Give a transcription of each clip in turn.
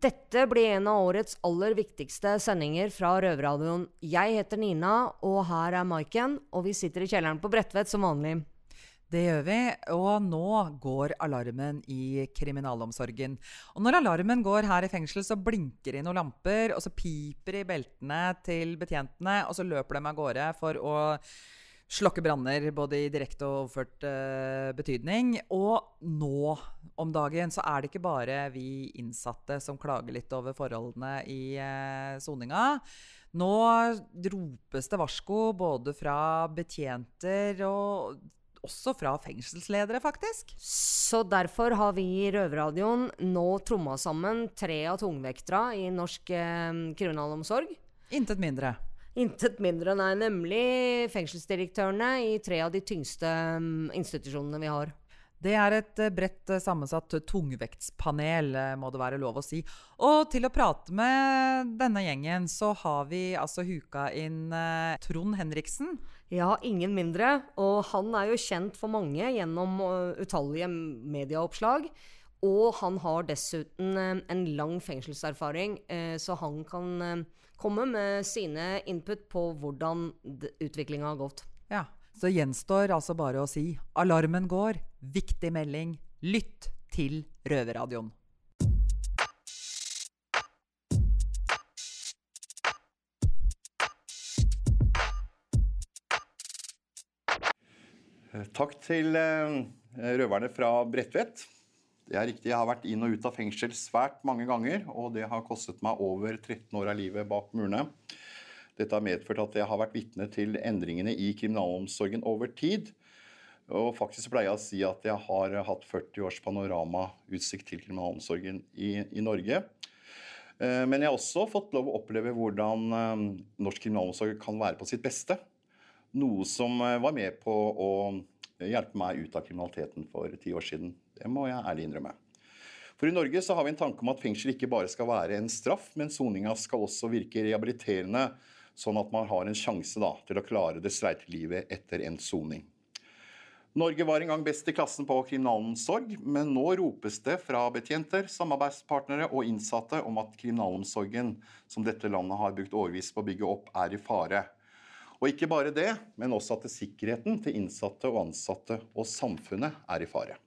Dette blir en av årets aller viktigste sendinger fra Røverradioen. Jeg heter Nina, og her er Maiken, og vi sitter i kjelleren på Bredtvet som vanlig. Det gjør vi, og nå går alarmen i kriminalomsorgen. Og når alarmen går her i fengsel, så blinker det i noen lamper, og så piper det i beltene til betjentene, og så løper de av gårde for å slokke branner, både i direkte og overført uh, betydning. Og nå om dagen så er det ikke bare vi innsatte som klager litt over forholdene i soninga. Uh, nå ropes det varsko både fra betjenter og også fra fengselsledere, faktisk. Så derfor har vi i Røverradioen nå tromma sammen tre av tungvekterne i norsk eh, kriminalomsorg. Intet mindre. Intet mindre, nei. Nemlig fengselsdirektørene i tre av de tyngste um, institusjonene vi har. Det er et eh, bredt eh, sammensatt tungvektspanel, eh, må det være lov å si. Og til å prate med denne gjengen, så har vi altså huka inn Trond Henriksen. Ja, ingen mindre. Og han er jo kjent for mange gjennom utallige medieoppslag. Og han har dessuten en lang fengselserfaring, så han kan komme med sine input på hvordan utviklinga har gått. Ja, så gjenstår altså bare å si alarmen går, viktig melding, lytt til Røverradioen. Takk til eh, røverne fra Bredtvet. Det er riktig, Jeg har vært inn og ut av fengsel svært mange ganger, og det har kostet meg over 13 år av livet bak murene. Dette har medført at jeg har vært vitne til endringene i kriminalomsorgen over tid. Og faktisk pleier jeg å si at jeg har hatt 40 års panoramautsikt til kriminalomsorgen i, i, Norge. Eh, men jeg har også fått lov å oppleve hvordan eh, norsk kriminalomsorg kan være på sitt beste. Noe som eh, var med på å hjelpe meg ut av kriminaliteten for ti år siden. Det må jeg ærlig innrømme. For I Norge så har vi en tanke om at fengsel ikke bare skal være en straff, men soninga skal også virke rehabiliterende sånn at man har en sjanse da, til å klare det streite livet etter endt soning. Norge var en gang best i klassen på kriminalomsorg, men nå ropes det fra betjenter, samarbeidspartnere og innsatte om at kriminalomsorgen som dette landet har brukt årevis på å bygge opp, er i fare. Og ikke bare det, men også at sikkerheten til innsatte og ansatte og samfunnet er i fare.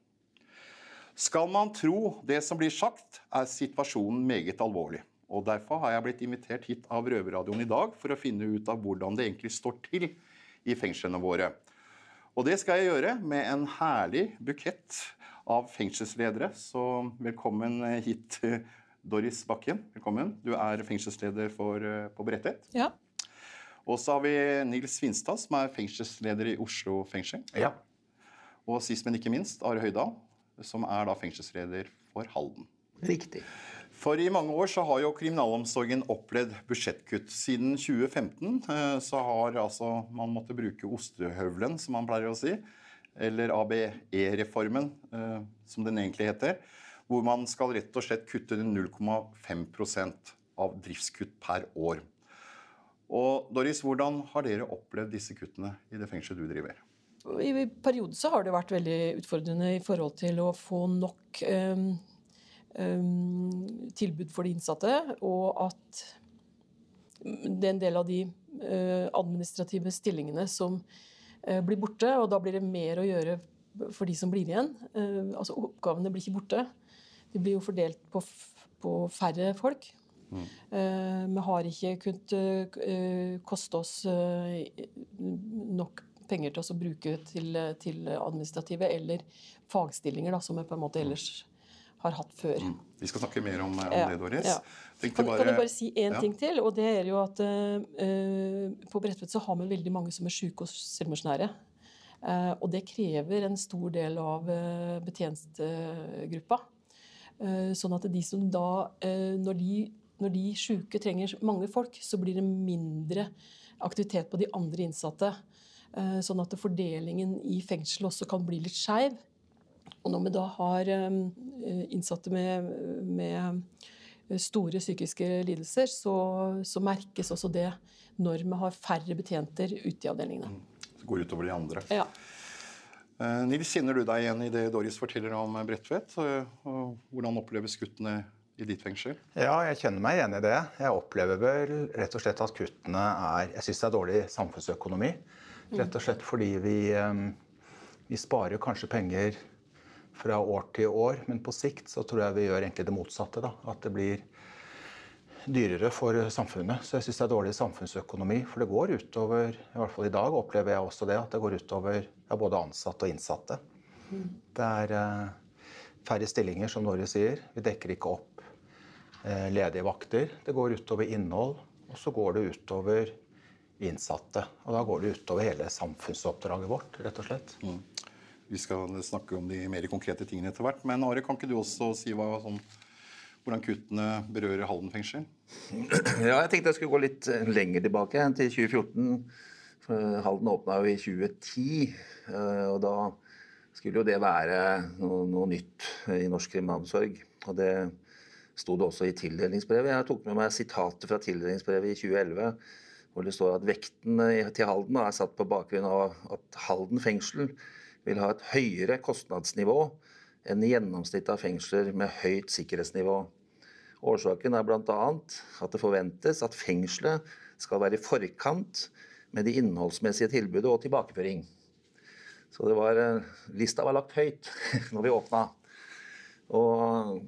Skal man tro det som blir sagt, er situasjonen meget alvorlig. Og Derfor har jeg blitt invitert hit av Røverradioen i dag for å finne ut av hvordan det egentlig står til i fengslene våre. Og det skal jeg gjøre med en herlig bukett av fengselsledere. Så velkommen hit, Doris Bakken. Velkommen. Du er fengselsleder for, på Bredtvet. Ja. Og så har vi Nils Finstad, som er fengselsleder i Oslo fengsel. Ja. Og sist, men ikke minst, Are Høydahl, som er da fengselsleder for Halden. Riktig. For i mange år så har jo kriminalomsorgen opplevd budsjettkutt. Siden 2015 eh, så har altså man måttet bruke ostehøvelen, som man pleier å si. Eller ABE-reformen, eh, som den egentlig heter. Hvor man skal rett og slett kutte 0,5% av driftskutt per år. Og Doris, hvordan har dere opplevd disse kuttene i det fengselet du driver? I perioder så har det vært veldig utfordrende i forhold til å få nok um Um, tilbud for de innsatte, og at det er en del av de uh, administrative stillingene som uh, blir borte, og da blir det mer å gjøre for de som blir igjen. Uh, altså Oppgavene blir ikke borte. De blir jo fordelt på, på færre folk. Mm. Vi har ikke kunnet koste oss nok penger til å bruke til, til administrative eller fagstillinger, da, som jeg på en måte ellers har hatt før. Mm. Vi skal snakke mer om, om ja, det, Doris. Ja. Kan, bare, kan, jeg bare si én ja. ting til? og det er jo at uh, På Bredtvet så har vi veldig mange som er syke og selvmordsnære. Uh, og det krever en stor del av uh, betjenestegruppa. Uh, sånn at de som da Når de, når de syke trenger mange folk, så blir det mindre aktivitet på de andre innsatte. Eh, sånn at fordelingen i fengsel også kan bli litt skeiv. Og når vi da har eh, innsatte med, med store psykiske lidelser, så, så, merkes også det når vi har færre betjenter ute i avdelingene. Det går utover de andre. Ja. Eh, Nils, kjenner du deg igjen i det Doris forteller om Bredtvet? Og hvordan oppleves kuttene i ditt fengsel? Ja, jeg kjenner meg igjen i det. Jeg opplever vel rett og slett at kuttene er Jeg syns det er dårlig samfunnsøkonomi. Rett og slett fordi vi, vi sparer kanskje penger fra år til år, men på sikt så tror jeg vi gjør egentlig det motsatte. Da. At det blir dyrere for samfunnet. Så jeg syns det er dårlig samfunnsøkonomi. For det går utover, i hvert fall i dag opplever jeg også det, at det går utover ja, både ansatte og innsatte. Det er eh, færre stillinger, som Norge sier. Vi dekker ikke opp eh, ledige vakter. Det går utover innhold, og så går det utover innsatte. Og da går det utover hele samfunnsoppdraget vårt, rett og slett. Mm. Vi skal snakke om de mer konkrete tingene etter hvert. Men Are, kan ikke du også si hva, sånn, hvordan kuttene berører Halden fengsel? Ja, jeg tenkte jeg skulle gå litt eh, lenger tilbake, til 2014. Halden åpna jo i 2010. Eh, og da skulle jo det være noe, noe nytt i norsk kriminalomsorg. Og det sto det også i tildelingsbrevet. Jeg tok med meg sitatet fra tildelingsbrevet i 2011 hvor det står at vekten til Halden er satt på bakgrunn av at Halden fengsel vil ha et høyere kostnadsnivå enn gjennomsnittet av fengsler med høyt sikkerhetsnivå. Årsaken er bl.a. at det forventes at fengselet skal være i forkant med det innholdsmessige tilbudet og tilbakeføring. Så det var, eh, lista var lagt høyt når vi åpna. Og,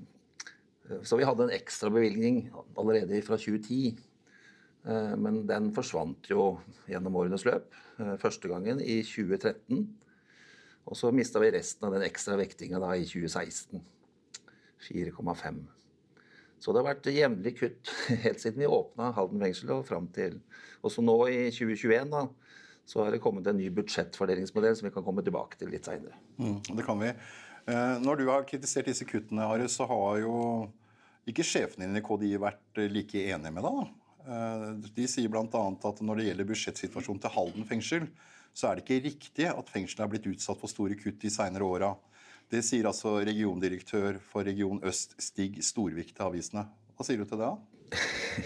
så vi hadde en ekstra bevilgning allerede fra 2010 Eh, men den forsvant jo gjennom årenes løp. Eh, første gangen i 2013. Og så mista vi resten av den ekstra vektinga da i 2016. 4,5. Så det har vært jevnlig kutt helt siden vi åpna Halden fengsel og fram til Også nå i 2021 da, så har det kommet en ny budsjettfordelingsmodell som vi kan komme tilbake til litt seinere. Mm, det kan vi. Eh, når du har kritisert disse kuttene, Are, så har jo ikke sjefene dine i KDI vært like enige med deg? da? Eh, de sier bl.a. at når det gjelder budsjettsituasjonen til Halden fengsel, så er det ikke riktig at fengselet er blitt utsatt for store kutt de seinere åra. Det sier altså regiondirektør for Region Øst, Stig Storvik, til avisene. Hva sier du til det?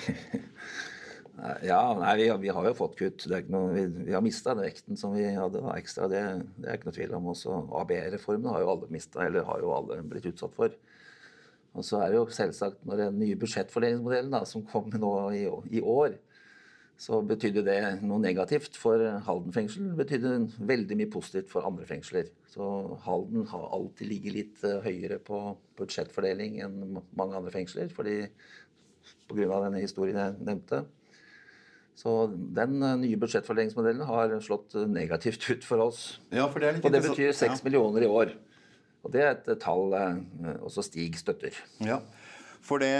ja, nei, vi, vi, har jo fått kutt. Noe, vi, vi, har mista den vekten som vi hadde da, ekstra. Det, det, er ikke noe tvil om. Også ABE-reformen har jo alle mista, eller har jo alle blitt utsatt for. Og så er det jo selvsagt, når den nye budsjettfordelingsmodellen da, som kom nå i, i, år, så betydde det noe negativt for Halden fengsel. Det betydde veldig mye positivt for andre fengsler. Så Halden har alltid ligget litt uh, høyere på budsjettfordeling enn mange andre fengsler, fordi pga. denne historien jeg nevnte. Så den uh, nye budsjettfordelingsmodellen har slått uh, negativt ut for oss. Ja, for det og det betyr 6 ja. millioner i år. Og det er et tall eh, også Stig støtter. Ja, for det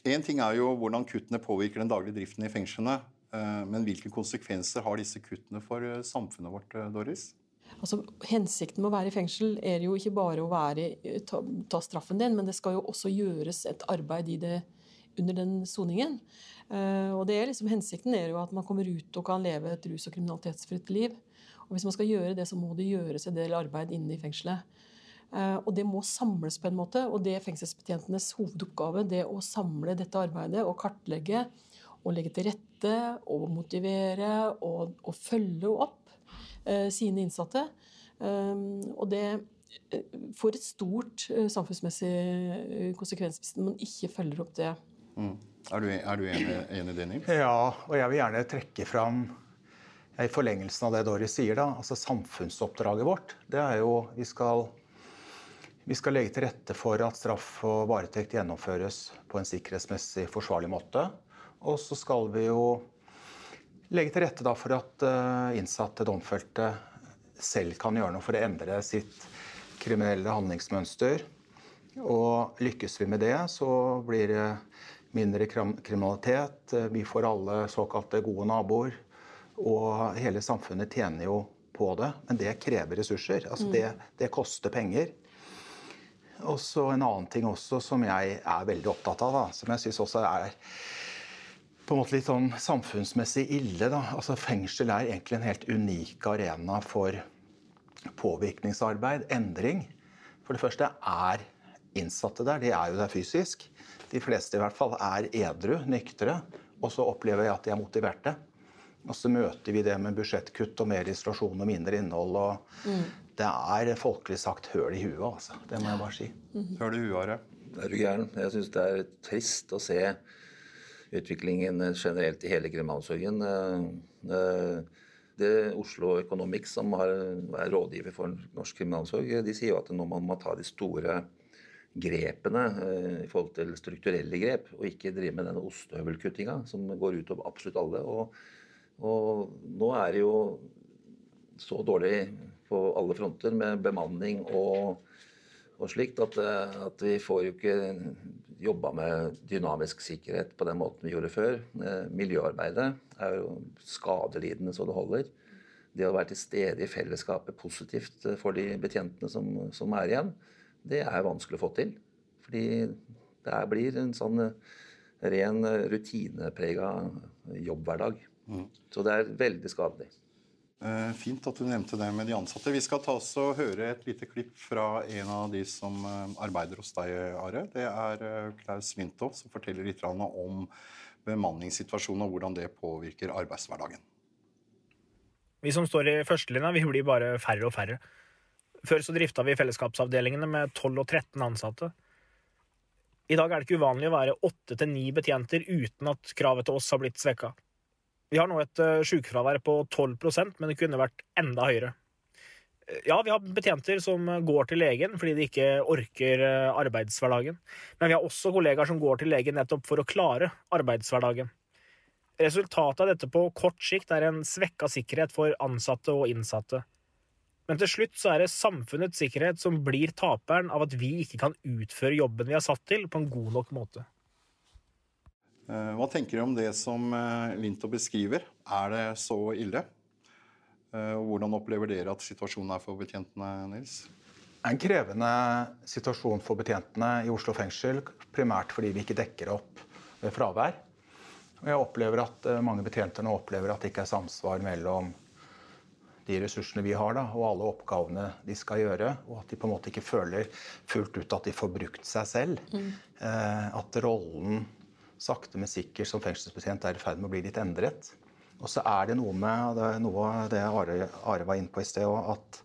Én ting er jo hvordan kuttene påvirker den daglige driften i fengslene. Eh, men hvilke konsekvenser har disse kuttene for eh, samfunnet vårt, Doris? Altså, hensikten med å være i fengsel er jo ikke bare å være, ta, ta, straffen din, men det skal jo også gjøres et arbeid i det under den soningen. Uh, og det er liksom, Hensikten er jo at man kommer ut og kan leve et rus- og kriminalitetsfritt liv. Og Hvis man skal gjøre det, så må det gjøres en del arbeid inne i fengselet. Eh, og det må samles på en måte. Og det er fengselsbetjentenes hovedoppgave. Det å samle dette arbeidet og kartlegge og legge til rette og motivere og, og følge opp eh, sine innsatte. Um, og det eh, får et stort uh, samfunnsmessig konsekvens hvis man ikke følger opp det. Mm. Er, du, er du enig, enig i det, Nils? Ja, og jeg vil gjerne trekke fram i forlengelsen av det Doris sier, da, altså samfunnsoppdraget vårt. Det er jo Vi skal vi skal legge til rette for at straff og varetekt gjennomføres på en sikkerhetsmessig forsvarlig måte. Og så skal vi jo legge til rette for at eh, innsatte domfelte selv kan gjøre noe for å endre sitt kriminelle handlingsmønster. Og lykkes vi med det, så blir det mindre kriminalitet. Vi får alle såkalte gode naboer. Og hele samfunnet tjener jo på det. Men det krever ressurser. Altså det, det koster penger. Og så en annen ting også som jeg er veldig opptatt av, da, som jeg syns også er på en måte litt sånn samfunnsmessig ille. da. Altså Fengsel er egentlig en helt unik arena for påvirkningsarbeid, endring. For det første er innsatte der. De er jo der fysisk. De fleste i hvert fall er edru, nyktre. Og så opplever jeg at de er motiverte. Og så møter vi det med budsjettkutt og mer isolasjon og mindre innhold. og mm. Det er folkelig sagt høl i huet, altså. Det må jeg bare si. Mm. Høl i huet, Are? Er du gæren? Jeg syns det er trist å se utviklingen generelt i hele kriminalomsorgen. Eh, eh, det Oslo Economics, som er rådgiver for norsk kriminalomsorg, de sier jo at når man må ta de store grepene eh, i forhold til strukturelle grep, og ikke drive med denne ostehøvelkuttinga som går ut over absolutt alle. Og, og, nå er det jo så dårlig på alle fronter med bemanning og, og slikt at, eh, at, vi får jo ikke jobba med dynamisk sikkerhet på den måten vi gjorde før. Eh, miljøarbeidet er jo skadelidende så det holder. Det å være til stede i fellesskapet positivt for de betjentene som, som er igjen, det er vanskelig å få til. Fordi det blir en sånn eh, ren eh, rutineprega jobbhverdag. Mm. Så det er veldig skadelig. Eh, fint at du nevnte det med de ansatte. Vi skal ta oss og høre et lite klipp fra en av de som arbeider hos deg, Are. Det er Klaus Lintov som forteller litt om bemanningssituasjonen og hvordan det påvirker arbeidshverdagen. Vi som står i førstelinja, vi blir bare færre og færre. Før så drifta vi fellesskapsavdelingene med 12 og 13 ansatte. I dag er det ikke uvanlig å være åtte til ni betjenter uten at kravet til oss har blitt svekka. Vi har nå et uh, sykefravær på 12% men det kunne vært enda høyere. Eh, ja, vi har betjenter som går til legen fordi de ikke orker arbeidshverdagen. Men vi har også kollegaer som går til legen nettopp for å klare arbeidshverdagen. Resultatet av dette på kort sikt er en svekka sikkerhet for ansatte og innsatte. Men til slutt så er det samfunnets sikkerhet som blir taperen av at vi ikke kan utføre jobben vi er satt til, på en god nok måte. Eh, hva tenker du om det som eh, Linto beskriver? Er det så ille? Eh, hvordan opplever dere at situasjonen er for betjentene, Nils? Det er en krevende situasjon for betjentene i Oslo fengsel, primært fordi vi ikke dekker opp ved fravær. Og jeg opplever at mange betjenter nå opplever at det ikke er samsvar mellom de ressursene vi har, da, og alle oppgavene de skal gjøre. Og at de på en måte ikke føler fullt ut at de får brukt seg selv. Mm. Eh, at rollen sakte, men sikkert som fengselsbetjent er i ferd med å bli litt endret. Og så er det noe med det, noe av det Are, Are var inne på i sted òg, at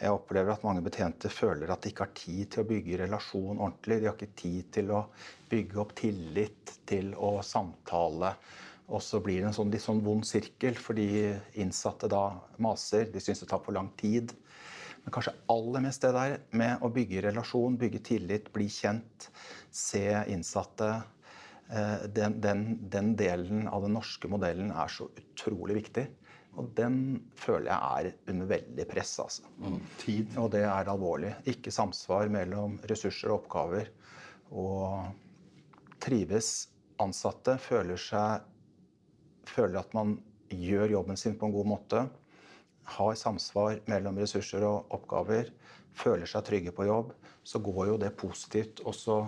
jeg opplever at mange betjente føler at de ikke har tid til å bygge relasjon ordentlig. De har ikke tid til å bygge opp tillit, til å samtale og så blir det en sånn, litt sånn vond sirkel, fordi innsatte da maser. De syns det tar for lang tid. Men kanskje aller mest det der med å bygge relasjon, bygge tillit, bli kjent, se innsatte. Eh, den, den, den delen av den norske modellen er så utrolig viktig. Og den føler jeg er under veldig press. altså. Mm, tid. Og det er alvorlig. Ikke samsvar mellom ressurser og oppgaver. Og trives ansatte, føler seg føler at man gjør jobben sin på en god måte, har samsvar mellom ressurser og oppgaver, føler seg trygge på jobb, så går jo det positivt også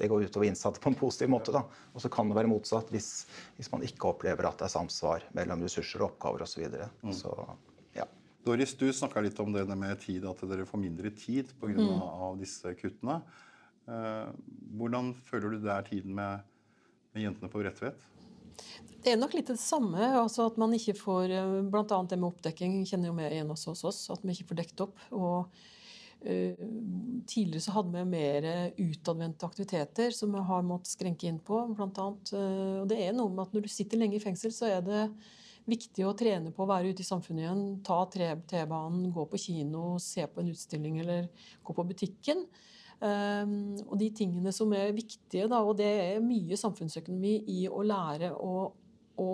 det går utover innsatte på en positiv måte. Da. Og så kan det være motsatt hvis, hvis, man ikke opplever at det er samsvar mellom ressurser og oppgaver osv. Mm. Så, ja. Doris, du snakka litt om det med tid, at dere får mindre tid pga. Mm. Av disse kuttene. Eh, hvordan føler du det er tiden med, med jentene på Bredtvet? Det er nok litt det samme. altså At man ikke får eh, Bl.a. det med oppdekking kjenner jo vi igjen også hos oss. At vi ikke får dekket opp. og uh, Tidligere så hadde vi mer utadvendte aktiviteter som vi har måttet skrenke inn på. Blant annet. Uh, og det er noe med at Når du sitter lenge i fengsel, så er det viktig å trene på å være ute i samfunnet igjen. Ta T-banen, gå på kino, se på en utstilling eller gå på butikken. Um, og de tingene som er viktige, da, og det er mye samfunnsøkonomi i å lære å, å,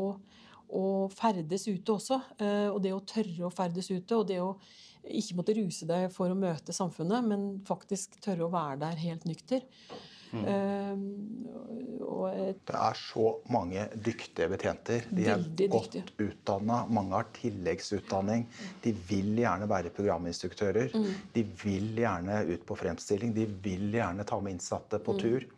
å ferdes ute også. Uh, og det å tørre å ferdes ute, og det å ikke måtte ruse deg for å møte samfunnet, men faktisk tørre å være der helt nykter. Mm. Uh, et, det er så mange dyktige betjenter. De er godt utdanna. Mange har tilleggsutdanning. De vil gjerne være programinstruktører. Mm. De vil gjerne ut på fremstilling. De vil gjerne ta med innsatte på mm. tur.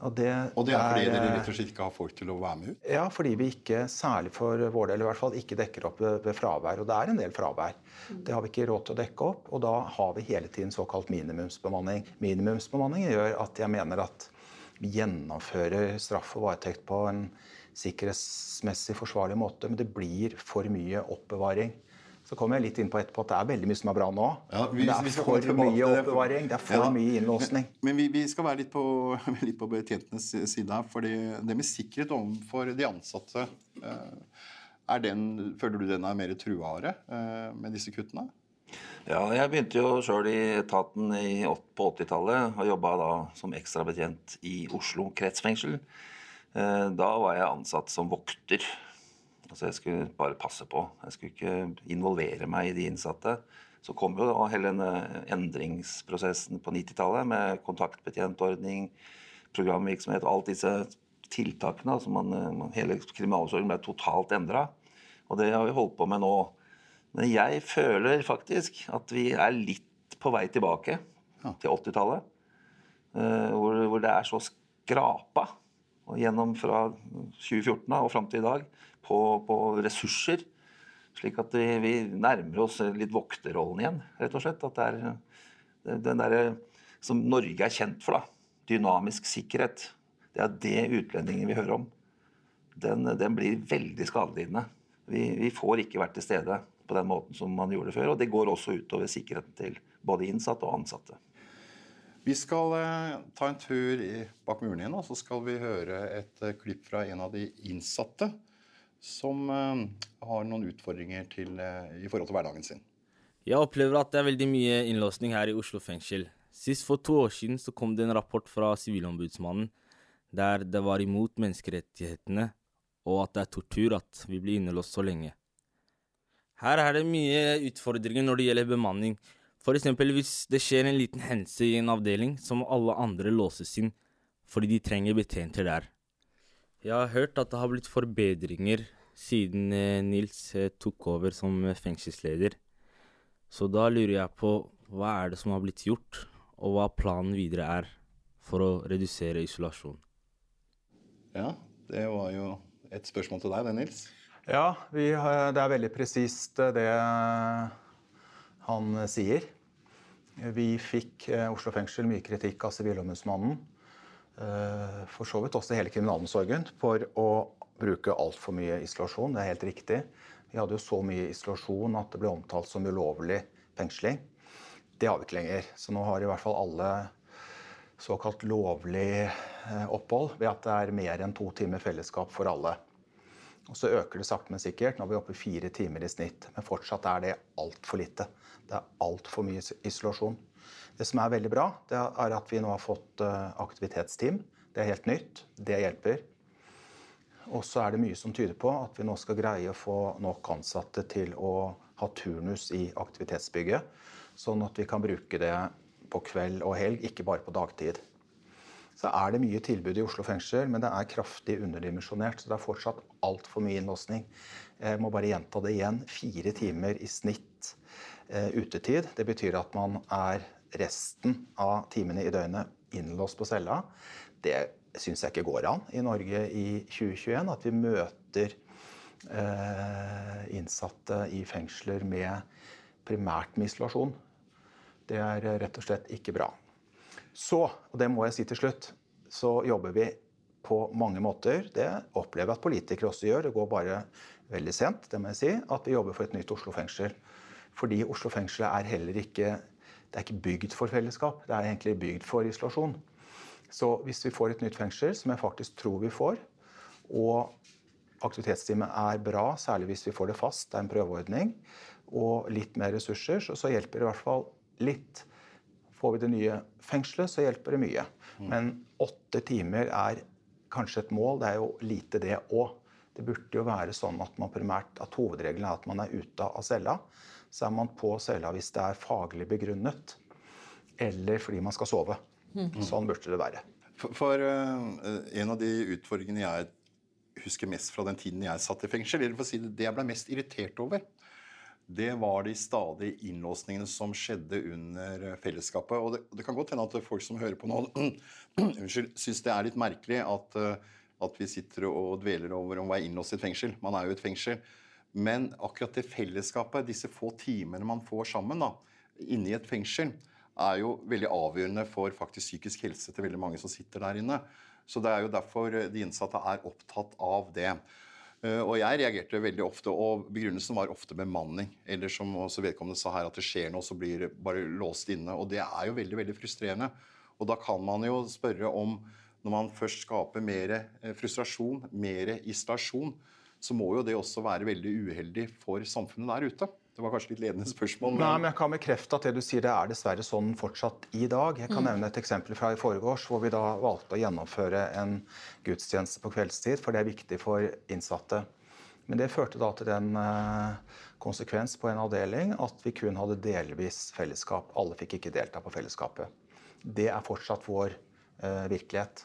Og det, Og det er fordi er, dere eh, rett og slett ikke har folk til å være med ut? Ja, fordi vi ikke, særlig for vår del i hvert fall, ikke dekker opp ved, ved fravær. Og det er en del fravær. Det har vi ikke råd til å dekke opp, og da har vi hele tiden såkalt minimumsbemanning. Minimumsbemanning gjør at jeg mener at vi gjennomfører straff og varetekt på en sikkerhetsmessig forsvarlig måte, men det blir for mye oppbevaring. Så kommer jeg litt inn på etterpå at det er veldig mye som er bra nå. Ja, vi- men det vi er skal for mye oppbevaring. Det er for Ja. mye innlåsning. Men vi, vi skal være litt på, litt på betjentenes side her. For det med sikkerhet overfor de ansatte, eh, er den, føler du den er mer truare eh, med disse kuttene? Ja, jeg begynte jo sjøl i etaten i, på 80-tallet og jobba da som ekstrabetjent i Oslo kretsfengsel. Eh, Da var jeg ansatt som vokter. Altså jeg skulle bare passe på. Jeg skulle ikke involvere meg i de innsatte. Så kom jo da hele denne endringsprosessen på 90-tallet med kontaktbetjentordning, programvirksomhet og alt disse tiltakene. Altså man, man, hele kriminalomsorgen ble totalt endra. Og det har vi holdt på med nå. Men jeg føler faktisk at vi er litt på vei tilbake til 80-tallet. eh, hvor, hvor det er så skrapa og gjennom fra 2014 og fram til i dag på, på ressurser. Slik at vi, vi nærmer oss litt vokterrollen igjen, rett og slett. At det er den derre som Norge er kjent for, da. Dynamisk sikkerhet. Det er det utlendingen vil høre om. Den, den blir veldig skadelidende. Vi, vi får ikke vært til stede på den måten som man gjorde før. Og det går også utover sikkerheten til både innsatte og ansatte. Vi skal eh, ta en tur bak muren igjen, og så skal vi høre et eh, klipp fra en av de innsatte som eh, har noen utfordringer til, eh, i forhold til hverdagen sin. Jeg opplever at det er veldig mye innlåsning her i Oslo fengsel. Sist for to år siden så kom det en rapport fra Sivilombudsmannen der det var imot menneskerettighetene og at det er tortur at vi blir innelåst så lenge. Her er det mye utfordringer når det gjelder bemanning. Eksempel hvis det skjer en liten hendelse i en avdeling, så må alle andre låses inn fordi de trenger betjenter der. Jeg har hørt at det har blitt forbedringer siden eh, Nils eh, tok over som eh, fengselsleder. Så da lurer jeg på hva er det som har blitt gjort, og hva planen videre er for å redusere isolasjon. Ja, det var jo et spørsmål til deg, det, Nils. Ja, vi, har- det er veldig presist det han sier. Vi fikk Oslo fengsel mye kritikk av Sivilombudsmannen, for så vidt også hele kriminalomsorgen, for å bruke altfor mye isolasjon. Det er helt riktig. Vi hadde jo så mye isolasjon at det ble omtalt som ulovlig fengsling. Det har vi ikke lenger. Så nå har i hvert fall alle såkalt lovlig eh, opphold ved at det er mer enn to timer fellesskap for alle. Og så øker det sakte, men sikkert. Nå er vi oppe i fire timer i snitt. Men fortsatt er det altfor lite. Det er altfor mye isolasjon. Det som er veldig bra, det er at vi nå har fått eh, aktivitetsteam. Det er helt nytt. Det hjelper. Og så er det mye som tyder på at vi nå skal greie å få nok ansatte til å ha turnus i aktivitetsbygget, sånn at vi kan bruke det på kveld og helg, ikke bare på dagtid. Så er det mye tilbud i Oslo fengsel, men det er kraftig underdimensjonert. Så det er fortsatt altfor mye innlåsning. Jeg må bare gjenta det igjen. Fire timer i snitt eh, utetid. Det betyr at man er resten av timene i døgnet innlåst på cella. Det syns jeg ikke går an i Norge i 2021. At vi møter eh, innsatte i fengsler med primært med isolasjon. Det er rett og slett ikke bra. Så, og det må jeg si til slutt, så jobber vi på mange måter. Det opplever jeg at politikere også gjør. Det går bare veldig sent, det må jeg si, at vi jobber for et nytt Oslo fengsel. Fordi Oslo fengsel er heller ikke det er ikke bygd for fellesskap, det er egentlig bygd for isolasjon. Så hvis vi får et nytt fengsel, som jeg faktisk tror vi får, og aktivitetsteamet er bra, særlig hvis vi får det fast, det er en prøveordning, og litt mer ressurser, så, så hjelper det i hvert fall litt. Får vi det nye fengselet, så hjelper det mye. Men åtte timer er kanskje et mål. Det er jo lite, det òg. Det burde jo være sånn at man primært, at hovedregelen er at man er ute av cella. Så er man på cella hvis det er faglig begrunnet, eller fordi man skal sove. Sånn burde det være. For, for uh, en av de utfordringene jeg husker mest fra den tiden jeg satt i fengsel, eller for å si det, det jeg ble mest irritert over, det var de stadige innlåsningene som skjedde under fellesskapet. Og det, det kan godt hende at folk som hører på nå, unnskyld, syns det er litt merkelig at, eh, at vi sitter og dveler over om å være innlåst i et fengsel. Man er jo et fengsel. Men akkurat det fellesskapet, disse få timene man får sammen da, i et fengsel, er jo veldig avgjørende for faktisk psykisk helse til veldig mange som sitter der inne. Så det er jo derfor de innsatte er opptatt av det. Eh, og jeg reagerte veldig ofte, og begrunnelsen var ofte bemanning. Eller som også vedkommende sa her, at det skjer noe, så blir det bare låst inne. Og det er jo veldig, veldig frustrerende. Og da kan man jo spørre om, når man først skaper mer eh, frustrasjon, mer isolasjon, så må jo det også være veldig uheldig for samfunnet der ute. Det var kanskje litt ledende spørsmål. Men... Nei, men Jeg kan bekrefte at det du sier, det er dessverre sånn fortsatt i dag. Jeg kan mm. nevne et eksempel fra i foregårs, hvor vi da valgte å gjennomføre en gudstjeneste på kveldstid, for det er viktig for innsatte. Men det førte da til den eh, konsekvens på en avdeling at vi kun hadde delvis fellesskap. Alle fikk ikke delta på fellesskapet. Det er fortsatt vår virkelighet.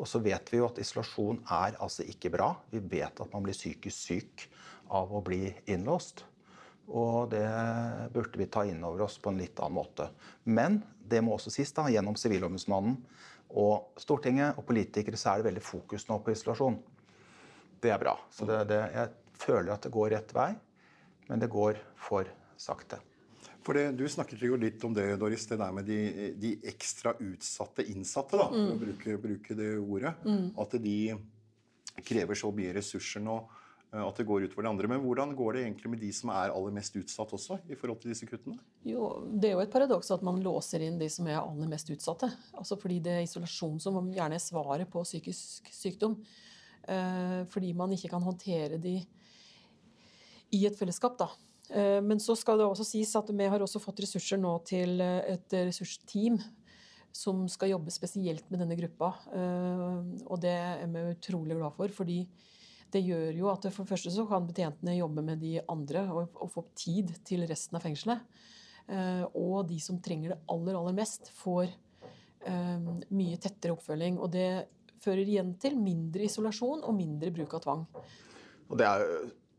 Og så vet vi jo at isolasjon er altså ikke bra. Vi vet at man blir psykisk syk av å bli innlåst. Og det burde vi ta inn over oss på en litt annen måte. Men det må også sies, da, gjennom Sivilombudsmannen og Stortinget og politikere, så er det veldig fokus nå på isolasjon. Det er bra. Så det, det, jeg føler at det går rett vei, men det går for sakte. For det, Du snakket jo litt om det, Doris, det der med de, de ekstra utsatte innsatte. da, mm. for å bruke, bruke det ordet. Mm. At de krever så mye ressurser nå. Eh, at det går utover de andre. Men hvordan går det egentlig med de som er aller mest utsatt også, i forhold til disse kuttene? Jo, Det er jo et paradoks at man låser inn de som er aller mest utsatte. Altså fordi det er isolasjon som gjerne er svaret på psykisk sykdom. Eh, fordi man ikke kan håndtere de i et fellesskap, da. Eh, men så skal det også sies at vi har også fått ressurser nå til et ressursteam som skal jobbe spesielt med denne gruppa. Og det er vi utrolig glad for. fordi det gjør jo at for det første så kan betjentene jobbe med de andre og, få tid til resten av fengselet. Eh, og de som trenger det aller, aller mest, får eh, mye tettere oppfølging. Og det fører igjen til mindre isolasjon og mindre bruk av tvang. Og det er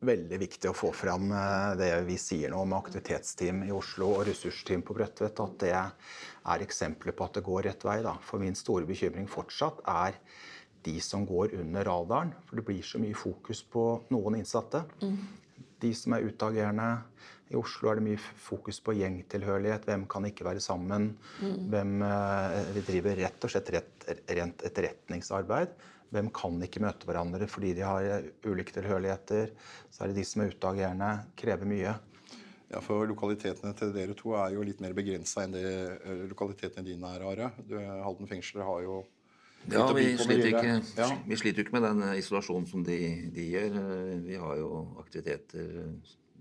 veldig viktig å få fram eh, det vi sier nå om aktivitetsteam i Oslo og ressursteam på Bredtvet, at det er eksempler på at det går rett vei. Da. For min store bekymring fortsatt er de som går under radaren. For det blir så mye fokus på noen innsatte. Mm. De som er utagerende. I Oslo er det mye fokus på gjengtilhørighet. Hvem kan ikke være sammen? Mm. Hvem eh, Vi driver rett og slett rett, rent etterretningsarbeid. Hvem kan ikke møte hverandre fordi de har eh, ulike tilhørigheter? Så er det de som er utagerende, krever mye. Ja, for Lokalitetene til dere to er jo litt mer begrensa enn det eh, lokalitetene dine er, Are. Halden fengsel har jo ja, vi sliter, ikke, ja. vi sliter ikke med den isolasjonen som de, de, gjør. Vi har jo aktiviteter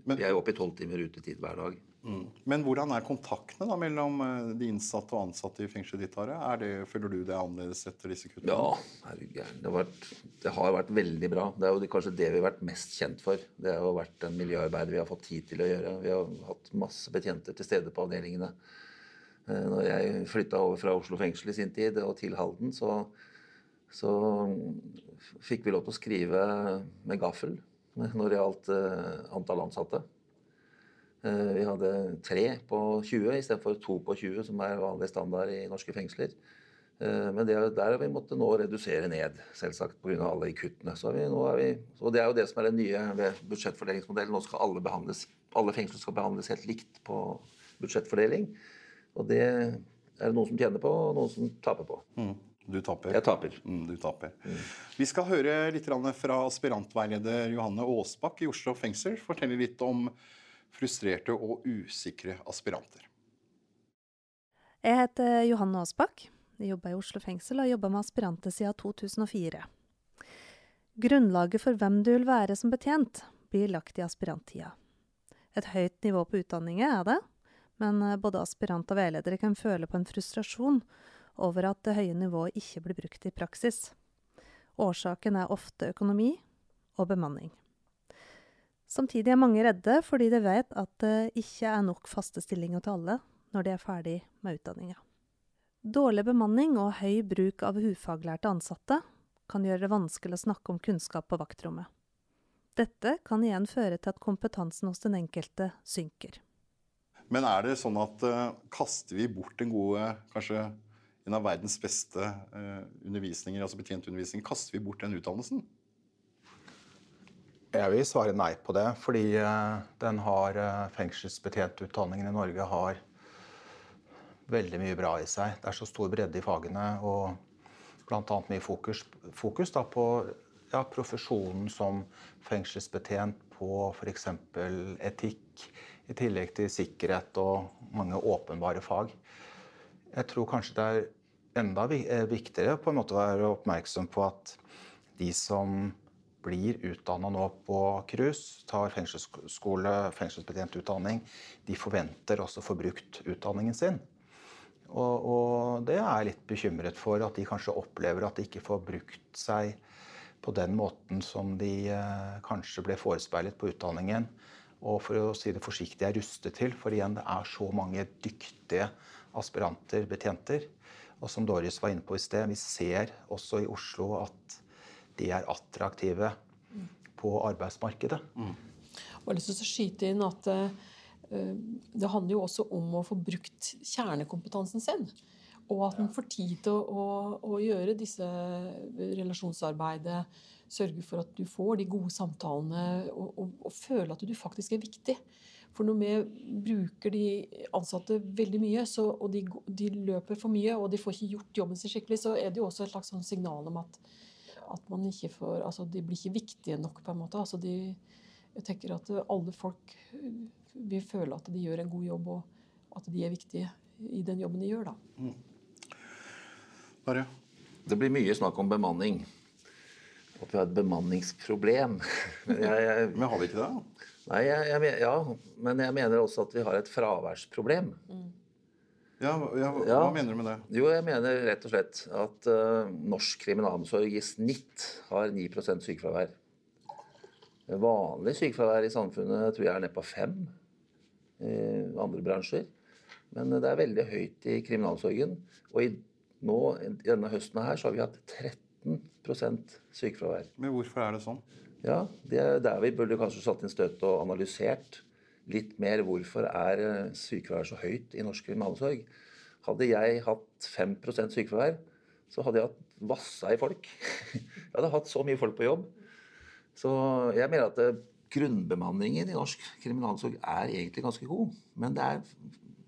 Men, Vi er jo oppe i tolv timer rutetid hver dag. Mm. Men hvordan er kontaktene da mellom eh, de innsatte og ansatte i fengselet ditt? Er det, føler du det er annerledes etter disse kuttene? Ja, det har, vært, det har vært veldig bra. Det er jo kanskje det vi har vært mest kjent for. Det har jo vært den miljøarbeidet vi har fått tid til å gjøre. Vi har hatt masse betjenter til stede på avdelingene. Eh, når jeg flytta over fra Oslo fengsel i sin tid og til Halden, så, så fikk vi lov til å skrive med gaffel når det gjaldt uh, antall ansatte. Uh, vi hadde tre på 20 istedenfor to på 20, som er vanlig standard i norske fengsler. Uh, men det, der har vi måttet nå redusere ned, selvsagt pga. alle de kuttene. Så vi, vi, og Det er jo det som er det nye ved budsjettfordelingsmodellen. Nå skal alle, behandles, alle fengsler skal behandles helt likt på budsjettfordeling. Og det er det noen som tjener på, og noen som taper på. Mm. Du taper. Jeg taper. Mm, du taper. Mm. Vi skal høre litt fra aspirantveileder Johanne Aasbakk i Oslo fengsel fortelle litt om frustrerte og usikre aspiranter. Jeg heter Johanne Aasbakk. Jeg jobber i Oslo fengsel og har jobba med aspiranter siden 2004. Grunnlaget for hvem du vil være som betjent, blir lagt i aspiranttida. Et høyt nivå på utdanningen er det, men eh, både aspirant og veiledere kan føle på en frustrasjon over at det høye nivået ikke blir brukt i praksis. Årsaken er ofte økonomi og bemanning. Samtidig er mange redde fordi de vet at det ikke er nok faste stillinger til alle når de er ferdig med utdanninga. Dårlig bemanning og høy bruk av ufaglærte ansatte kan gjøre det vanskelig å snakke om kunnskap på vaktrommet. Dette kan igjen føre til at kompetansen hos den enkelte synker. Men er det sånn at uh, kaster vi bort den gode, kanskje en av verdens beste uh, undervisninger, altså betjentundervisning, kaster vi bort den utdannelsen? Jeg vil svare nei på det, fordi uh, den har fengselsbetjentutdanningen i Norge har veldig mye bra i seg. Det er så stor bredde i fagene og bl.a. mye fokus, fokus på ja, profesjonen som fengselsbetjent, på f.eks. etikk, i tillegg til sikkerhet og mange åpenbare fag. Jeg tror kanskje det er enda eh, viktigere på en måte å være oppmerksom på at de som blir utdanna nå på KRUS, tar fengselsskole, fengselsbetjentutdanning, de forventer også å få brukt utdanningen sin. Og, og, det er jeg litt bekymret for, at de kanskje opplever at de ikke får brukt seg på den måten som de eh, kanskje ble forespeilet på utdanningen. Og for å si det forsiktig er rustet til. For igjen, det er så mange dyktige aspiranter, betjenter. Og som Doris var inne på i sted, vi ser også i Oslo at de er attraktive på arbeidsmarkedet. Mm. Jeg har lyst til å skyte inn at uh, det handler jo også om å få brukt kjernekompetansen sin. Og at en får tid til å, å, å, gjøre disse relasjonsarbeidet, sørge for at du får de gode samtalene og, og, og føle at du faktisk er viktig. For når vi bruker de ansatte veldig mye, så, og de, de, løper for mye, og de får ikke gjort jobben sin skikkelig, så er det jo også et slags sånn signal om at, at man ikke får, altså de blir ikke viktige nok, på en måte. Altså de, jeg tenker at alle folk vil føle at de gjør en god jobb, og at de er viktige i den jobben de gjør. da. Mm. Bare. Det blir mye snakk om bemanning. At vi har et bemanningsproblem. Men, jeg, jeg, men har vi ikke det? Nei, jeg, ja, men jeg mener også at vi har et fraværsproblem. Mm. Ja, ja, hva ja, mener du med det? Jo, Jeg mener rett og slett at uh, norsk kriminalomsorg i snitt har 9% sykefravær. Vanlig sykefravær i samfunnet tror jeg er nede på 5 i andre bransjer. Men det er veldig høyt i kriminalomsorgen. Og i nå, denne høsten her så har vi hatt 13% sykefravær. Men hvorfor er det sånn? Ja, Det er der vi burde kanskje satt inn støtet og analysert litt mer hvorfor er sykefraværet så høyt i norsk kriminalomsorg. Hadde jeg hatt 5% sykefravær, så hadde jeg hatt vassa i folk. Jeg hadde hatt så mye folk på jobb. Så jeg mener at eh, grunnbemanningen i norsk kriminalomsorg er egentlig ganske god. Men det er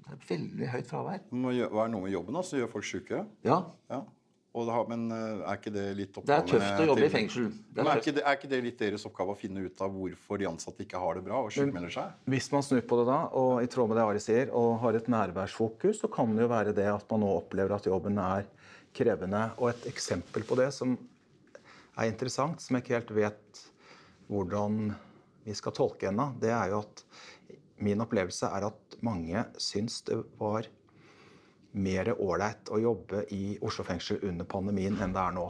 det er veldig høyt fravær. Hva er noe med jobben altså? gjør folk syke? Ja. ja. Har, men eh, er ikke det litt oppgave Det er tøft å jobbe til, i fengsel. Er, er, ikke det, er, ikke det, litt deres oppgave å finne ut av hvorfor de ansatte ikke har det bra og sjukmelder seg? Hvis man snur på det da, og i tråd med det Ari sier, og har et nærværsfokus, så kan det jo være det at man nå opplever at jobben er krevende. Og et eksempel på det som er interessant, som jeg ikke helt vet hvordan vi skal tolke ennå, det er jo at min opplevelse er at mange syns det var mer ålreit å jobbe i Oslo fengsel under pandemien enn det er nå.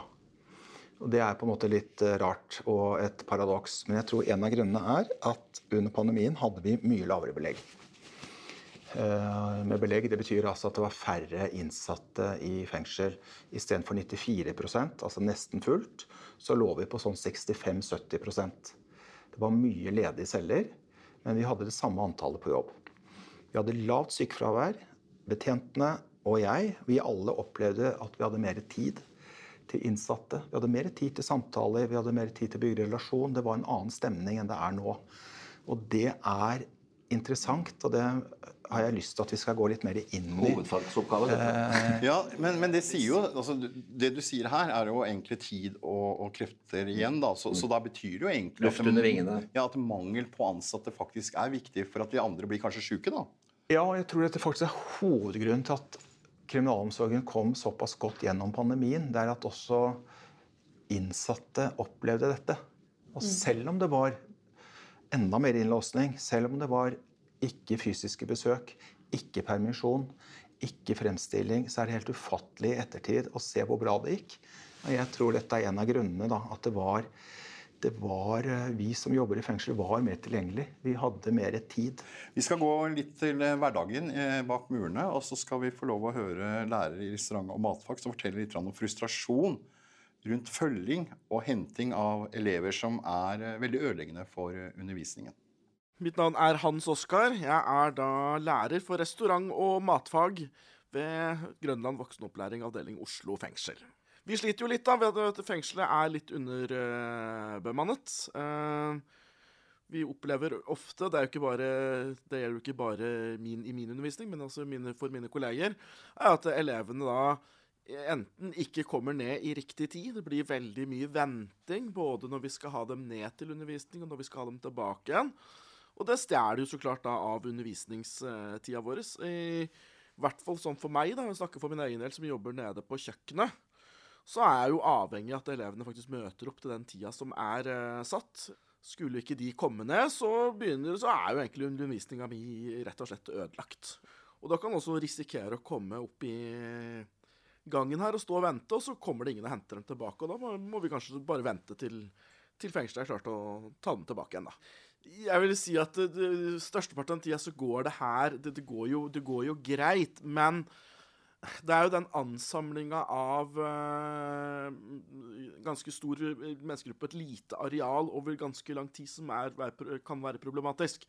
Og Det er på en måte litt eh, rart og et paradoks. Men jeg tror en av grunnene er at under pandemien hadde vi mye lavere belegg. Eh, med belegg det betyr altså at det var færre innsatte i fengsel. Istedenfor 94% altså nesten fullt, så lå vi på sånn 65-70% Det var mye ledige celler. Men vi hadde det samme antallet på jobb. Vi hadde lavt sykefravær. Betjentene og jeg, vi alle opplevde at vi hadde mer tid til innsatte. Vi hadde mer tid til samtaler, vi hadde mer tid til å bygge relasjon. Det var en annen stemning enn det er nå. Og det er interessant, og det har jeg lyst til at vi skal gå litt mer inn i. Hovedfagsoppgave. dette. ja, men, men, det sier jo altså, Det du sier her, er jo egentlig tid og, og krefter igjen. da, så, så, da betyr det jo egentlig Luft under vingene. Ja, at mangel på ansatte faktisk er viktig for at de andre blir kanskje sjuke, da. Ja, og jeg tror dette faktisk er hovedgrunnen til at kriminalomsorgen kom såpass godt gjennom pandemien. Det er at også innsatte opplevde dette. Og mm. selv om det var enda mer innlåsning, selv om det var ikke fysiske besøk, ikke permisjon, ikke fremstilling, så er det helt ufattelig i ettertid å se hvor bra det gikk. Og jeg tror dette er en av grunnene, da, at det var, det var eh, Vi som jobber i fengsel, var mer tilgjengelig. Vi hadde mer tid. Vi skal gå litt til eh, hverdagen eh, bak murene, og så skal vi få lov å høre lærere i restaurant- og matfag som forteller litt om frustrasjon rundt følging og henting av elever som er veldig ødeleggende for undervisningen. Mitt navn er Hans Oskar. Jeg er da lærer for restaurant- og matfag ved Grønland voksenopplæring avdeling Oslo fengsel. Vi sliter jo litt da ved at fengselet er litt underbemannet. Uh, vi opplever ofte, det, bare, det gjelder jo ikke bare min, i min undervisning, men også mine, for mine kolleger, er at elevene da enten ikke kommer ned i riktig tid, det blir veldig mye venting både når vi skal ha dem ned til undervisning og når vi skal ha dem tilbake igjen. Og det stjeler jo så klart da av undervisningstida vår. I hvert fall sånn for meg, da, jeg snakker for min egen del, som jobber nede på kjøkkenet. Så er jeg jo avhengig av at elevene faktisk møter opp til den tida som er eh, satt. Skulle ikke de komme ned, så, begynner, så er jo egentlig undervisninga mi rett og slett ødelagt. Og da kan man også risikere å komme opp i gangen her og stå og vente, og så kommer det ingen og henter dem tilbake. Og da må, må vi kanskje bare vente til, til fengselet er klart å ta dem tilbake igjen, da. Jeg vil si at størsteparten av tida så går det her det, det, går jo, det går jo greit, men det er jo den ansamlinga av uh, ganske stor menneskegruppe på et lite areal over ganske lang tid som er, kan være problematisk.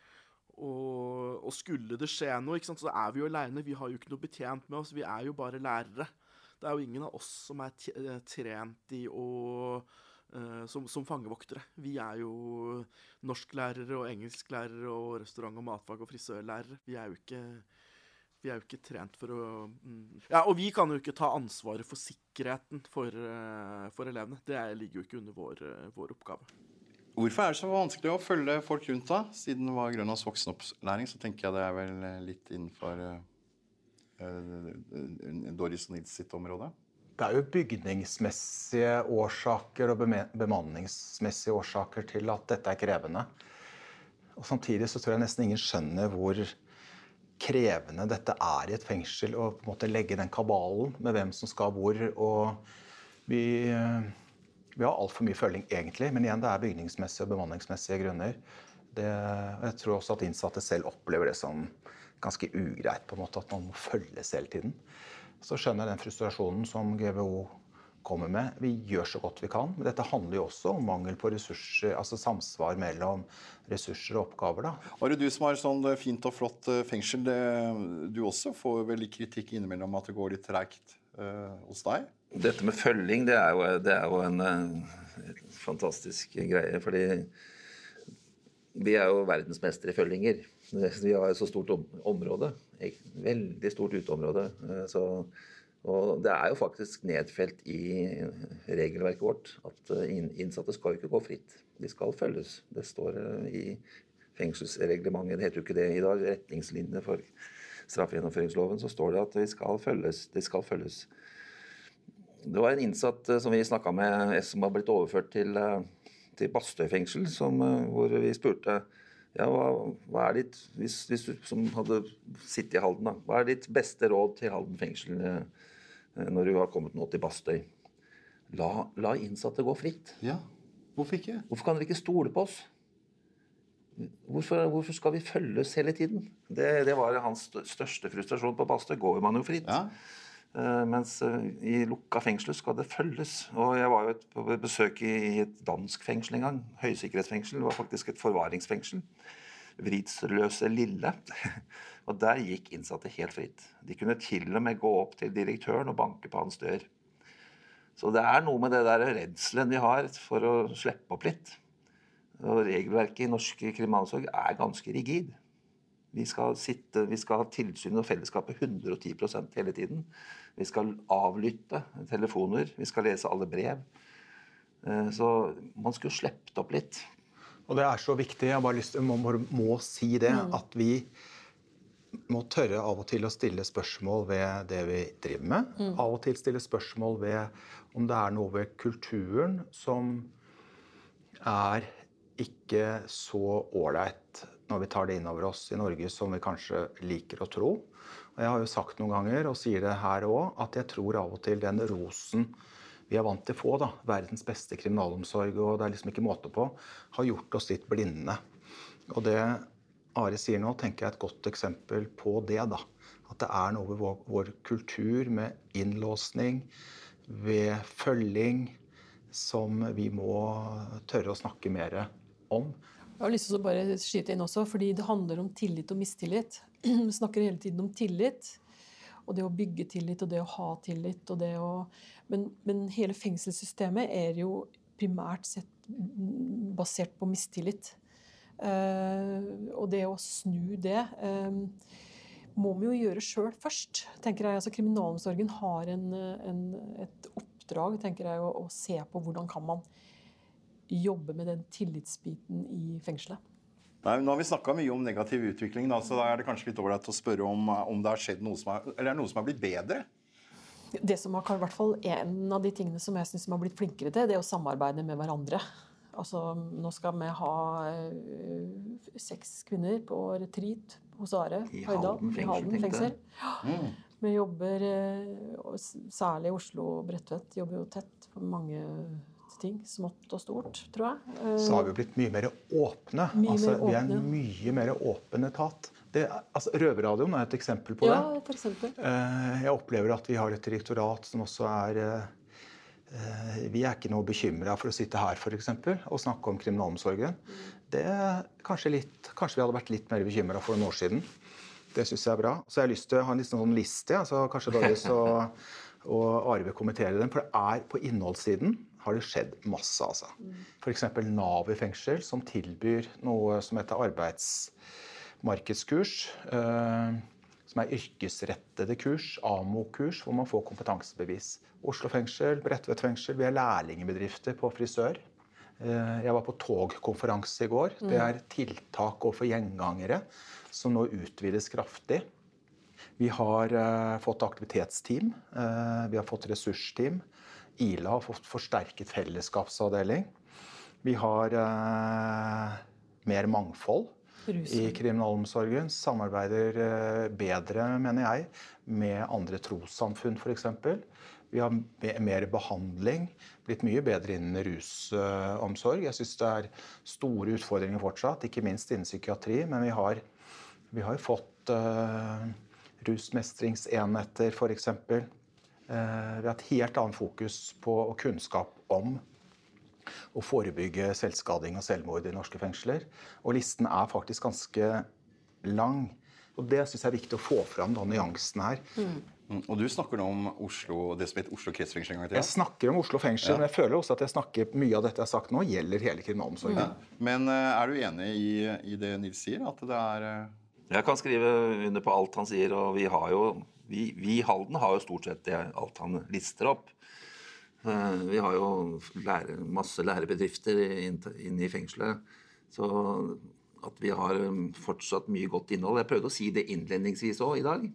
Og, og, skulle det skje noe, så er vi jo aleine. Vi har jo ikke noe betjent med oss. Vi er jo bare lærere. Det er jo ingen av oss som er eh, trent i å uh, som, som, fangevoktere. Vi er jo norsklærere og engelsklærere og restaurant- og matfag- og frisørlærere. Vi er jo ikke vi er jo ikke trent for å mm. Ja, og vi kan jo ikke ta ansvaret for sikkerheten for, uh, for elevene. Det ligger jo ikke under vår, uh, vår, oppgave. Hvorfor er det så vanskelig å følge folk rundt, da? Siden det var Grønlands voksenopplæring, så tenker jeg det er vel eh, litt innenfor uh, Doris Nils sitt område? Det er jo bygningsmessige årsaker og bemanningsmessige årsaker til at dette er krevende. Og Samtidig så tror jeg nesten ingen skjønner hvor krevende dette er i et fengsel å på en måte legge den kabalen med hvem som skal hvor. og Vi, vi har altfor mye følging, egentlig, men igjen, det er bygningsmessige og bemanningsmessige grunner. Det, jeg tror også at innsatte selv opplever det som ganske ugreit, på en måte, at man må følges hele tiden. Så skjønner jeg den frustrasjonen som GVO kommer med. Vi gjør så godt vi kan. Men dette handler jo også om mangel på ressurser, altså samsvar mellom ressurser og oppgaver. da. Are, du som har sånn eh, fint og flott eh, fengsel, du også får vel kritikk innimellom at det går litt treigt uh, hos deg? Dette med følging, det er jo, det er jo en uh, fantastisk greie. Fordi vi er jo verdensmestere i følginger. Vi har et så stort område. Veldig stort uteområde. Så og det er jo faktisk nedfelt i regelverket vårt at eh, innsatte skal jo ikke gå fritt. De skal følges. Det står eh, i fengselsreglementet, det heter jo ikke det i dag, retningslinjene for straffegjennomføringsloven, så står det at de skal følges. De skal følges. Det var en innsatt eh, som vi snakka med, som har blitt overført til, til Bastøy fengsel, som, hvor vi spurte ja, hva, hva, er ditt, hvis, hvis, du som hadde sittet i Halden, da, hva er ditt beste råd til Halden fengsel? Eh, når du har kommet nå til Bastøy. La, la innsatte gå fritt. Ja, Hvorfor ikke? Hvorfor kan dere ikke stole på oss? Hvorfor, hvorfor skal vi følges hele tiden? Det, det, var hans største frustrasjon på Bastøy. Går man jo fritt. Ja. Uh, mens uh, i lukka fengsel skal det følges. Og jeg var jo et, på besøk i, i, et dansk fengsel en gang. Høysikkerhetsfengsel. Det var faktisk et forvaringsfengsel. Vridsløse Lille. Og der gikk innsatte helt fritt. De kunne til og med gå opp til direktøren og banke på hans dør. Så det er noe med det der redselen vi har for å slippe opp litt. Og regelverket i norsk kriminalomsorg er ganske rigid. Vi skal, sitte, vi skal ha tilsyn og fellesskapet 110% hele tiden. Vi skal avlytte telefoner, vi skal lese alle brev. Eh, så man skulle sluppet opp litt. Og det er så viktig. Jeg bare lyst, må, må, si det. Mm. At vi må tørre av og til å stille spørsmål ved det vi driver med. Mm. Av og til stille spørsmål ved om det er noe ved kulturen som er ikke så ålreit når vi tar det inn over oss i Norge som vi kanskje liker å tro. Og jeg har jo sagt noen ganger, og sier det her òg, at jeg tror av og til den rosen vi er vant til å få, da, verdens beste kriminalomsorg, og det er liksom ikke måte på, har gjort oss litt blinde. Og det Are sier nå, tenker jeg er et godt eksempel på det. da. At det er noe ved vår, vår kultur med innlåsning, ved følging, som vi må tørre å snakke mer om. Jeg har lyst til å bare skyte inn også, fordi det handler om tillit og mistillit. Vi snakker hele tiden om tillit. Og det å bygge tillit og det å ha tillit. Og det å, men, men hele fengselssystemet er jo primært sett basert på mistillit. Uh, og det å snu det uh, må vi jo gjøre sjøl først. tenker jeg. Altså, kriminalomsorgen har en, en, et oppdrag tenker jeg, å, å se på hvordan kan man jobbe med den tillitsbiten i fengselet. Nei, nå har vi snakka mye om negativ utvikling, da, så da er det kanskje litt ålreit å spørre om, om det har skjedd noe som er, eller er noe som har blitt bedre? Det som har, i hvert fall En av de tingene som jeg syns vi har blitt flinkere til, det er å samarbeide med hverandre. Altså, nå skal vi ha øh, seks kvinner på retreat hos Are I Høydal. Halden I Halden fengsel. Mm. Vi jobber, og særlig Oslo og Bredtvet, jobber jo tett på mange ting. Smått og stort, tror jeg. Eh, Så har vi blitt mye mer åpne. Mye altså, mer Vi er en mye mer åpen etat. Det, altså, Røverradioen er et eksempel på det. Ja, eksempel. Eh, Jeg opplever at vi har et direktorat som også er eh, eh, Vi er ikke noe bekymra for å sitte her for eksempel, og snakke om kriminalomsorgen. Det er kanskje, litt, kanskje vi hadde vært litt mer bekymra for noen år siden. Det syns jeg er bra. Så jeg har lyst til å ha en liten sånn liste. Ja, så kanskje Doris og, og Arve kommenterer kommentere den. For det er på innholdssiden har det skjedd masse. altså. F.eks. Nav i fengsel, som tilbyr noe som heter arbeidsmarkedskurs. Eh, som er yrkesrettede kurs, AMO-kurs, hvor man får kompetansebevis. Oslo fengsel, Bredtvet fengsel, vi er lærlingbedrifter på frisør. Eh, Jeg var på togkonferanse i går. Det er tiltak overfor gjengangere som nå utvides kraftig. Vi har eh, fått aktivitetsteam. vi har fått ressursteam. Ila har fått forsterket fellesskapsavdeling. Vi har eh, mer mangfold i kriminalomsorgen. Samarbeider eh, bedre, mener jeg, med andre trossamfunn f.eks. Vi har mer behandling, blitt mye bedre innen rusomsorg. Jeg syns det er store utfordringer fortsatt, ikke minst innen psykiatri. Men vi har, vi har fått uh, rusmestringsenheter, f.eks. Uh, vi har et helt annet fokus på og kunnskap om å forebygge selvskading og selvmord i norske fengsler. Og listen er faktisk ganske lang. Og det syns jeg er viktig å få fram, da, nyansen her. Mm. Og du snakker nå om Oslo, det som heter Oslo kretsfengsel en gang til? Jeg snakker om Oslo fengsel, Ja. men jeg føler også at jeg snakker mye av dette jeg har sagt nå, gjelder hele kriminalomsorgen. Ja. Men eh, er du enig i, i det Nils sier? At det er eh, Jeg kan skrive under på alt han sier, og vi har jo Vi, vi i Halden har jo stort sett det alt han lister opp. Eh, Vi har jo lære, masse lærebedrifter inn- inne i fengselet. Så at vi har um, fortsatt mye godt innhold. Jeg prøvde å si det innledningsvis òg i dag.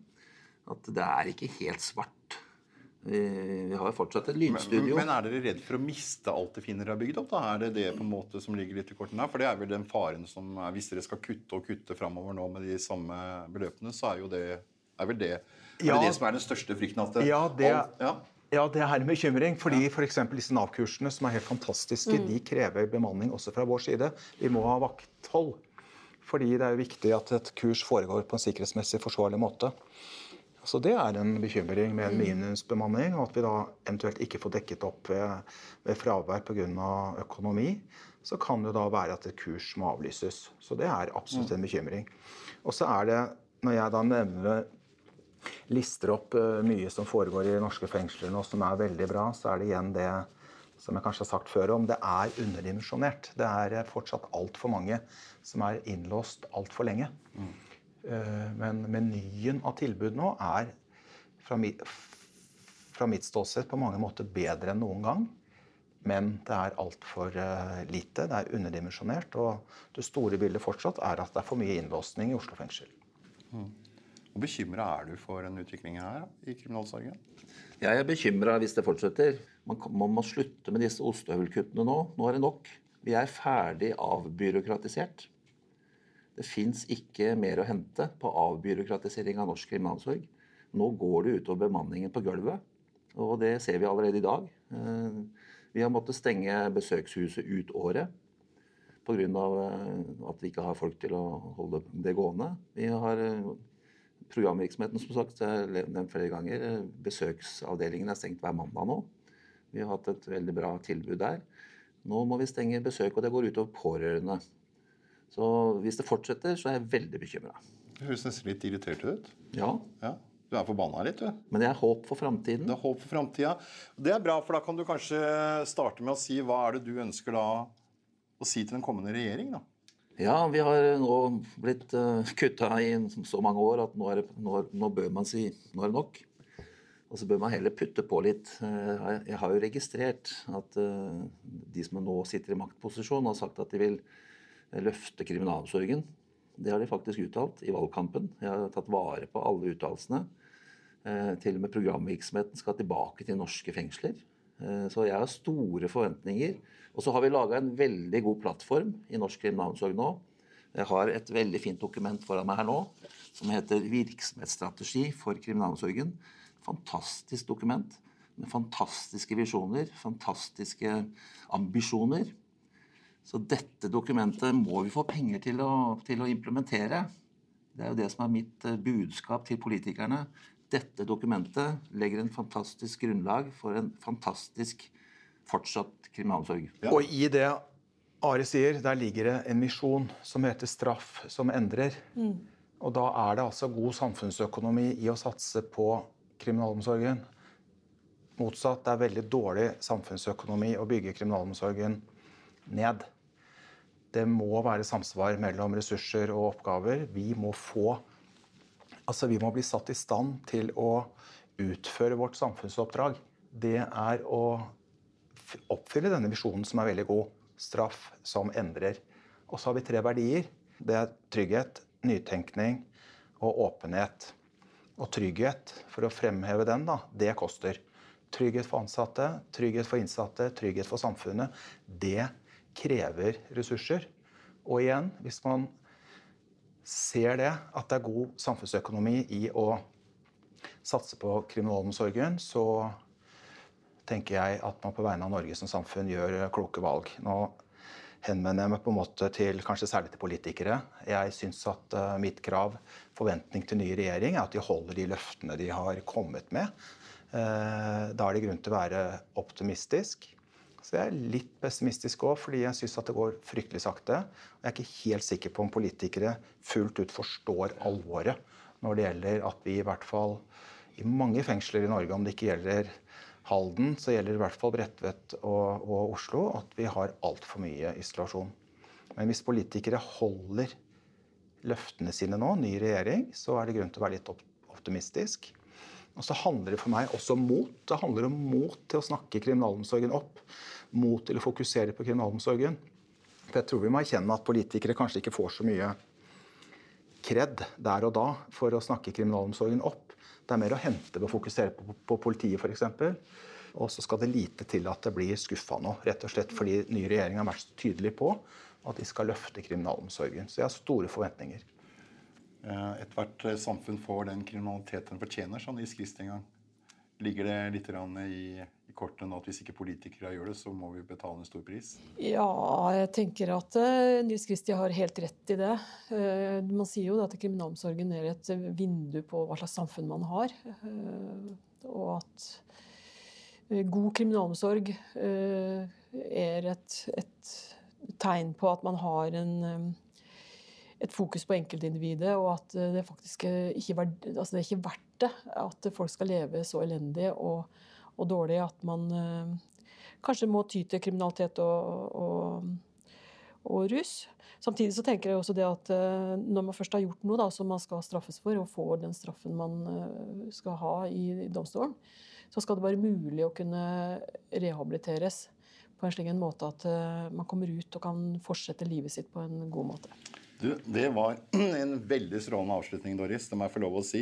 At det er ikke helt svart. Vi, vi har fortsatt et men, men er dere redd for å miste alt det finner dere har bygd opp? da? Er det det på en måte som ligger litt i kortene her? For det er vel den faren som er, Hvis dere skal kutte og kutte framover nå med de samme beløpene, så er jo det er vel det, er Ja. det, det som er den største frykten? At det, Ja, det, alt- ja. ja, det er en bekymring. fordi for eksempel disse Nav-kursene, som er helt fantastiske, Mm. de krever bemanning også fra vår side. Vi må ha vakthold. Fordi det er jo viktig at et kurs foregår på en sikkerhetsmessig forsvarlig måte. Så det er en bekymring med en minusbemanning, og at vi da eventuelt ikke får dekket opp ved, ved fravær pga. økonomi. Så kan det da være at et kurs må avlyses. Så det er absolutt en bekymring. Og så er det, når jeg da nevner lister opp eh, mye som foregår i norske fengsler nå som er veldig bra, så er det igjen det som jeg kanskje har sagt før om, det er underdimensjonert. Det er eh, fortsatt altfor mange som er innlåst altfor lenge. Mm. Men menyen av tilbud nå er fra mitt, fra mitt ståsted på mange måter bedre enn noen gang. Men det er altfor lite, det er underdimensjonert. Og det store bildet fortsatt er at det er for mye innlåsning i Oslo fengsel. Hvor bekymra er du for den utviklingen her i kriminalsorgen? Jeg er bekymra hvis det fortsetter. Man, man må slutte med disse ostehøvelkuttene nå. Nå er det nok. Vi er ferdig avbyråkratisert. Det fins ikke mer å hente på avbyråkratisering av norsk kriminalomsorg. Nå går det utover bemanningen på gulvet, og det ser vi allerede i dag. Eh, Vi har måttet stenge besøkshuset ut året pga. at vi ikke har folk til å holde det gående. Vi har eh, programvirksomheten, som sagt, jeg nevnt flere ganger. Besøksavdelingen er stengt hver mandag nå. Vi har hatt et veldig bra tilbud der. Nå må vi stenge besøk, og det går utover pårørende. Så hvis det fortsetter, så er jeg veldig bekymra. Du høres nesten litt irritert ut. Ja. ja. Du er forbanna litt, du. Men det er håp for framtiden. Det er håp for framtida. Det er bra, for da kan du kanskje starte med å si hva er det du ønsker da å si til den kommende regjering, da? Ja, vi har nå blitt uh, kutta i så mange år at nå, det, nå, nå, bør man si nå er det nok. Og så bør man heller putte på litt. Uh, jeg har jo registrert at uh, de som nå sitter i maktposisjon, har sagt at de vil løfte kriminalomsorgen. Det har de faktisk uttalt i valgkampen. Jeg har tatt vare på alle uttalelsene. Eh, til og med programvirksomheten skal tilbake til norske fengsler. Eh, så jeg har store forventninger. Og så har vi laga en veldig god plattform i norsk kriminalomsorg nå. Jeg har et veldig fint dokument foran meg her nå som heter 'Virksomhetsstrategi for kriminalomsorgen'. Fantastisk dokument med fantastiske visjoner, fantastiske ambisjoner. Så dette dokumentet må vi få penger til å, til å implementere. Det er jo det som er mitt eh, budskap til politikerne. Dette dokumentet legger en fantastisk grunnlag for en fantastisk fortsatt kriminalomsorg. Ja. Og i det Are sier, der ligger det en misjon som heter 'straff som endrer'. Mm. Og da er det altså god samfunnsøkonomi i å satse på kriminalomsorgen. Motsatt, det er veldig dårlig samfunnsøkonomi å bygge kriminalomsorgen ned. Det må være samsvar mellom ressurser og oppgaver. Vi må få Altså, vi må bli satt i stand til å utføre vårt samfunnsoppdrag. Det er å oppfylle denne visjonen som er veldig god. Straff som endrer. Og så har vi tre verdier. Det er trygghet, nytenkning og åpenhet. Og trygghet, for å fremheve den, da, det koster. Trygghet for ansatte, trygghet for innsatte, trygghet for samfunnet. Det krever ressurser. Og igjen, hvis man ser det, at det er god samfunnsøkonomi i å satse på kriminalomsorgen, så tenker jeg at man på vegne av Norge som samfunn gjør kloke valg. Nå henvender jeg meg på en måte til kanskje særlig til politikere. Jeg syns at uh, mitt krav, forventning til ny regjering, er at de holder de løftene de har kommet med. Uh, da er det grunn til å være optimistisk. Så jeg er litt pessimistisk òg, fordi jeg syns det går fryktelig sakte. Og jeg er ikke helt sikker på om politikere fullt ut forstår alvoret når det gjelder at vi i hvert fall i mange fengsler i Norge, om det ikke gjelder Halden, så gjelder det i hvert fall Bredtvet og, og Oslo, at vi har altfor mye isolasjon. Men hvis politikere holder løftene sine nå, ny regjering, så er det grunn til å være litt optimistisk. Og så handler det for meg også om mot. Det handler om mot til å snakke kriminalomsorgen opp. Mot til å fokusere på kriminalomsorgen. For jeg tror vi må erkjenne at politikere kanskje ikke får så mye kred der og da for å snakke kriminalomsorgen opp. Det er mer å hente ved å fokusere på, på politiet f.eks. Og så skal det lite til at det blir skuffa nå, rett og slett fordi nye regjering har vært så tydelig på at de skal løfte kriminalomsorgen. Så jeg har store forventninger. Eh, ethvert eh, samfunn får den kriminaliteten fortjener, sa Nils Christ en gang. Ligger det litt i, i kortene nå at hvis ikke politikere gjør det, så må vi betale en stor pris? Ja, jeg tenker at uh, Nils Kristi har helt rett i det. Man sier jo at kriminalomsorgen er et vindu på hva slags samfunn man har. Og at god kriminalomsorg er et, et, tegn på at man har en et fokus på enkeltindividet, og at det faktisk ikke, altså det er ikke verdt det at folk skal leve så elendig og, og dårlig at man uh, kanskje må ty til kriminalitet og, og, og, rus. Samtidig så tenker jeg også det at uh, når man først har gjort noe da, som man skal straffes for, og får den straffen man uh, skal ha i domstolen, så skal det være mulig å kunne rehabiliteres på en slik en måte at man kommer ut og kan fortsette livet sitt på en god måte. Du, det var en veldig strålende avslutning, Doris. Det må jeg få lov å si.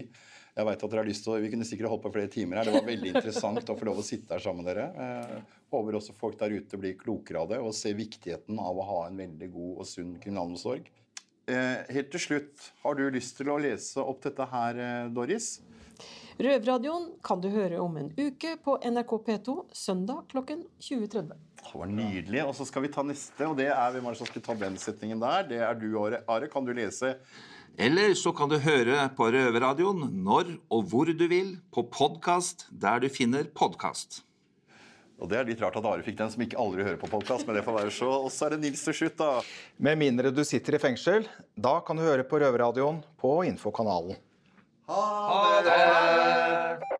Jeg vet at dere har lyst til å, Vi kunne sikkert holdt på flere timer her. Det var veldig interessant å få lov å sitte her sammen med dere. Jeg eh, håper også folk der ute blir klokere av det og ser viktigheten av å ha en veldig god og sunn kriminalomsorg. Eh, helt til slutt, har du lyst til å lese opp dette her, eh, Doris? Røverradioen kan du høre om en uke på NRK P2 søndag klokken 20.30. Det var nydelig. Og så skal vi ta neste, og det er hvem er det som skal ta den setningen der? Det er du, Are. Kan du lese? Eller så kan du høre på Røverradioen når og hvor du vil, på podkast der du finner podkast. Og det er litt rart at Are fikk den som ikke aldri hører på podkast, men det får være så. Og så er det Nils til slutt, da. Med mindre du sitter i fengsel, da kan du høre på Røverradioen på Infokanalen. Ha Det